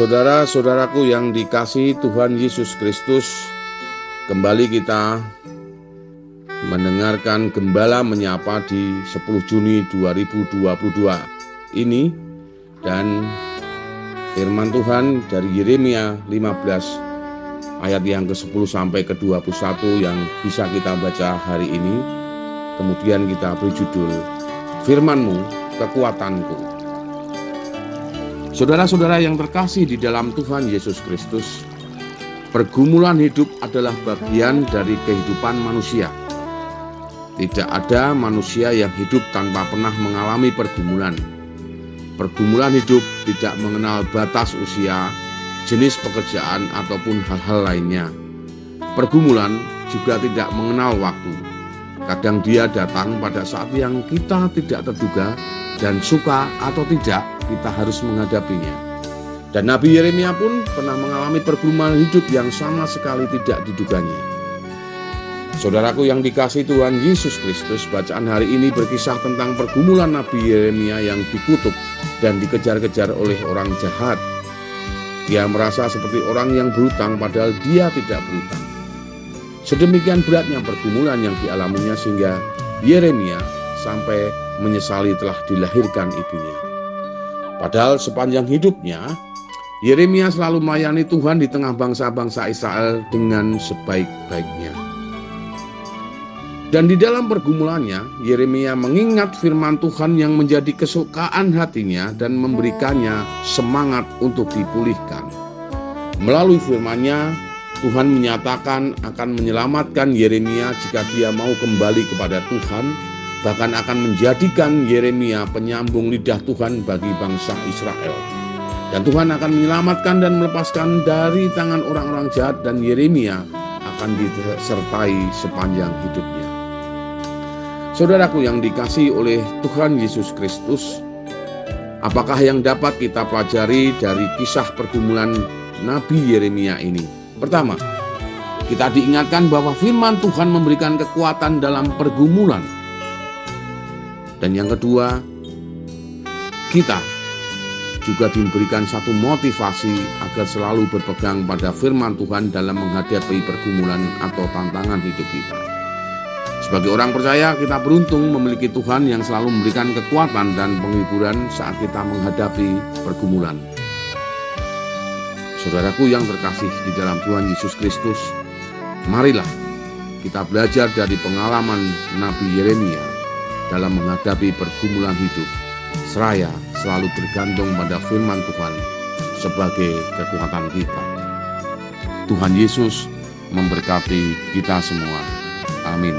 Saudara-saudaraku yang dikasih Tuhan Yesus Kristus, kembali kita mendengarkan Gembala menyapa di 10 Juni 2022 ini dan firman Tuhan dari Yeremia 15 ayat yang ke-10 sampai ke-21 yang bisa kita baca hari ini. Kemudian kita beri judul Firmanmu Kekuatanku. Saudara-saudara yang terkasih di dalam Tuhan Yesus Kristus, pergumulan hidup adalah bagian dari kehidupan manusia. Tidak ada manusia yang hidup tanpa pernah mengalami pergumulan. Pergumulan hidup tidak mengenal batas usia, jenis pekerjaan, ataupun hal-hal lainnya. Pergumulan juga tidak mengenal waktu. Kadang dia datang pada saat yang kita tidak terduga dan suka atau tidak kita harus menghadapinya. Dan Nabi Yeremia pun pernah mengalami pergumulan hidup yang sama sekali tidak diduganya. Saudaraku yang dikasih Tuhan Yesus Kristus, bacaan hari ini berkisah tentang pergumulan Nabi Yeremia yang dikutuk dan dikejar-kejar oleh orang jahat. Dia merasa seperti orang yang berutang padahal dia tidak berutang. Sedemikian beratnya pergumulan yang dialaminya sehingga Yeremia sampai menyesali telah dilahirkan ibunya. Padahal sepanjang hidupnya, Yeremia selalu melayani Tuhan di tengah bangsa-bangsa Israel dengan sebaik-baiknya. Dan di dalam pergumulannya, Yeremia mengingat firman Tuhan yang menjadi kesukaan hatinya dan memberikannya semangat untuk dipulihkan. Melalui firman-Nya, Tuhan menyatakan akan menyelamatkan Yeremia jika dia mau kembali kepada Tuhan bahkan akan menjadikan Yeremia penyambung lidah Tuhan bagi bangsa Israel. Dan Tuhan akan menyelamatkan dan melepaskan dari tangan orang-orang jahat dan Yeremia akan disertai sepanjang hidupnya. Saudaraku yang dikasih oleh Tuhan Yesus Kristus, apakah yang dapat kita pelajari dari kisah pergumulan Nabi Yeremia ini? Pertama, kita diingatkan bahwa firman Tuhan memberikan kekuatan dalam pergumulan dan yang kedua, kita juga diberikan satu motivasi agar selalu berpegang pada firman Tuhan dalam menghadapi pergumulan atau tantangan hidup kita. Sebagai orang percaya, kita beruntung memiliki Tuhan yang selalu memberikan kekuatan dan penghiburan saat kita menghadapi pergumulan. Saudaraku yang terkasih di dalam Tuhan Yesus Kristus, marilah kita belajar dari pengalaman Nabi Yeremia dalam menghadapi pergumulan hidup, seraya selalu bergantung pada firman Tuhan sebagai kekuatan kita. Tuhan Yesus memberkati kita semua. Amin.